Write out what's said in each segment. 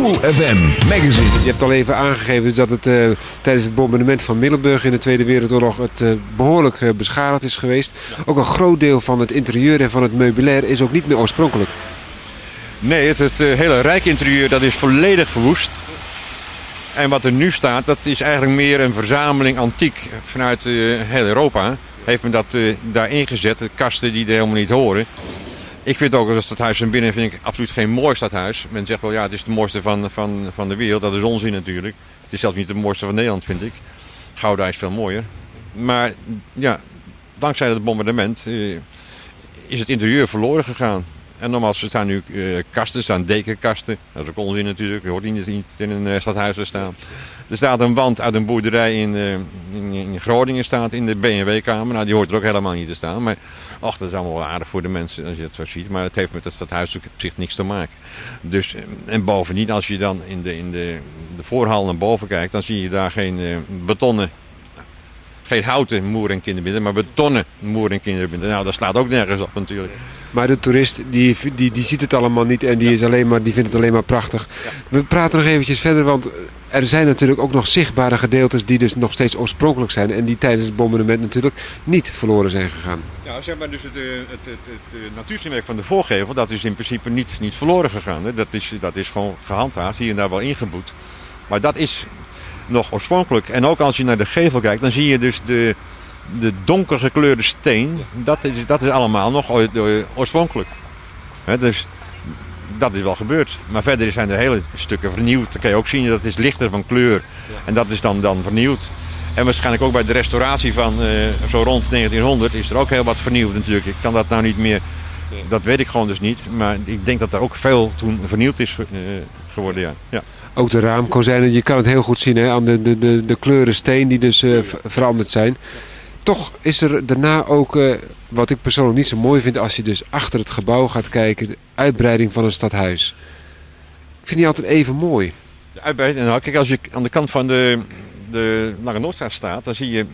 Cool FM Magazine. Je hebt al even aangegeven dat het eh, tijdens het bombardement van Middelburg in de Tweede Wereldoorlog het eh, behoorlijk eh, beschadigd is geweest. Ook een groot deel van het interieur en van het meubilair is ook niet meer oorspronkelijk. Nee, het, het hele rijkinterieur dat is volledig verwoest. En wat er nu staat, dat is eigenlijk meer een verzameling antiek vanuit heel Europa. Heeft men dat eh, daar ingezet, de kasten die er helemaal niet horen. Ik vind ook dat stadhuis van binnen vind ik absoluut geen mooi stadhuis. Men zegt wel ja, het is het mooiste van, van, van de wereld. Dat is onzin natuurlijk. Het is zelfs niet het mooiste van Nederland, vind ik. Gouda is veel mooier. Maar ja, dankzij het bombardement eh, is het interieur verloren gegaan. En nogmaals, er staan nu eh, kasten, staan dekenkasten. Dat is ook onzin natuurlijk, je hoort niet in een eh, stadhuis te staan. Er staat een wand uit een boerderij in, eh, in, in Groningen staat in de BMW-kamer. Nou, die hoort er ook helemaal niet te staan. Maar ach, dat is allemaal wel aardig voor de mensen als je het zo ziet. Maar het heeft met het stadhuis op zich niks te maken. Dus, en bovendien, als je dan in de, in de, de voorhal naar boven kijkt, dan zie je daar geen betonnen geen houten moer- en kinderbinden, maar betonnen moer- en kinderbinden. Nou, dat slaat ook nergens op natuurlijk. Maar de toerist die, die, die ziet het allemaal niet en die, is alleen maar, die vindt het alleen maar prachtig. We praten nog eventjes verder, want er zijn natuurlijk ook nog zichtbare gedeeltes die dus nog steeds oorspronkelijk zijn. En die tijdens het bombardement natuurlijk niet verloren zijn gegaan. Ja, zeg maar dus het, eh, het, het, het, natuurkenmerk van de voorgevel, dat is in principe niet, niet verloren gegaan. Hè. Dat, is, dat is gewoon gehandhaafd, hier en daar wel ingeboet. Maar dat is nog oorspronkelijk. En ook als je naar de gevel kijkt, dan zie je dus de, de donker gekleurde steen. Dat is, dat is allemaal nog oo- oo- oorspronkelijk. Dus dat is wel gebeurd. Maar verder zijn er hele stukken vernieuwd. Dat kan je ook zien, dat is lichter van kleur. En dat is dan, dan vernieuwd. En waarschijnlijk ook bij de restauratie van eh, zo rond 1900 is er ook heel wat vernieuwd natuurlijk. Ik kan dat nou niet meer, dat weet ik gewoon dus niet. Maar ik denk dat er ook veel toen vernieuwd is eh, geworden, ja. ja. Ook de raamkozijnen, je kan het heel goed zien hè, aan de, de, de, de kleuren steen die dus eh, ver- veranderd zijn. Toch is er daarna ook, eh, wat ik persoonlijk niet zo mooi vind, als je dus achter het gebouw gaat kijken, de uitbreiding van een stadhuis. Ik vind die altijd even mooi. De uitbreiding. Nou, kijk, als je aan de kant van de, de Noordstraat staat, dan zie je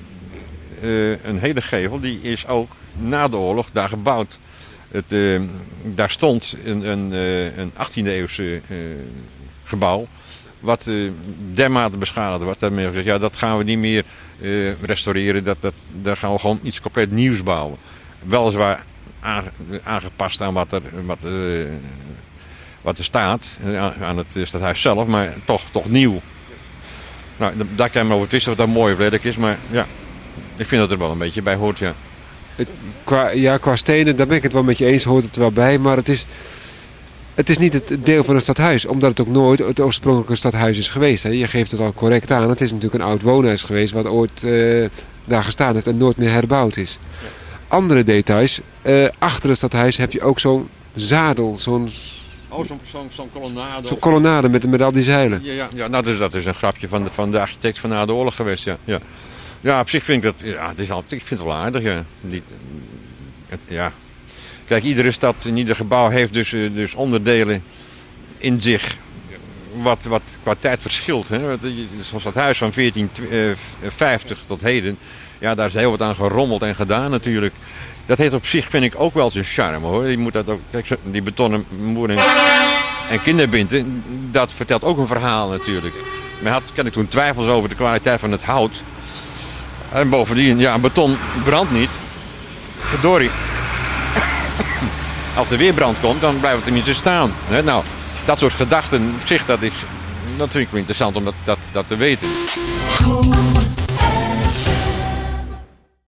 eh, een hele gevel. Die is ook na de oorlog daar gebouwd. Het, daar stond een, een, een 18e eeuwse gebouw. Wat eh, dermate beschadigd was. Dat men gezegd, ja, dat gaan we niet meer eh, restaureren. Dat, dat, daar gaan we gewoon iets compleet nieuws bouwen. Weliswaar aange- aangepast aan wat er, wat, eh, wat er staat. aan- het stadhuis zelf. Maar toch, toch nieuw. Nou, da- daar kan je maar over twisten wat dat mooi of lelijk is. Maar ja, ik vind dat er wel een beetje bij hoort, ja. Qua, ja, qua stenen, daar ben ik het wel met je eens, hoort het wel bij. Maar het is, het is niet het deel van een stadhuis, omdat het ook nooit het oorspronkelijke stadhuis is geweest. Hè. Je geeft het al correct aan. Het is natuurlijk een oud woonhuis geweest, wat ooit eh, daar gestaan heeft en nooit meer herbouwd is. Andere details, eh, achter het stadhuis heb je ook zo'n zadel, zo'n Oh, zo'n zo'n kolonnade. zo'n kolonnade met, met al die zeilen. Ja, ja, ja nou, dus, dat is een grapje van de, van de architect van na de oorlog geweest, ja. Ja, ja op zich vind ik dat, ja, het is al, ik vind het wel aardig, ja. Niet, het- ja. Kijk, iedere stad en ieder gebouw heeft dus, eh, dus onderdelen in zich wat, wat qua tijd verschilt. Hè? Eh, Zoals dat huis van 1450 tot heden, ja, daar is heel wat aan gerommeld en gedaan natuurlijk. Dat heeft op zich, vind ik, ook wel zijn charme hoor. Je moet dat ook, kijk, die betonnen moer en, en kinderbinden, dat vertelt ook een verhaal natuurlijk. Men had, ken ik toen twijfels over de kwaliteit van het hout. En bovendien, ja, beton brandt niet. Verdorie. Als er weer brand komt, dan blijft het er niet te staan. Nou, dat soort gedachten op zich, dat is, wel interessant om dat, dat, dat te weten.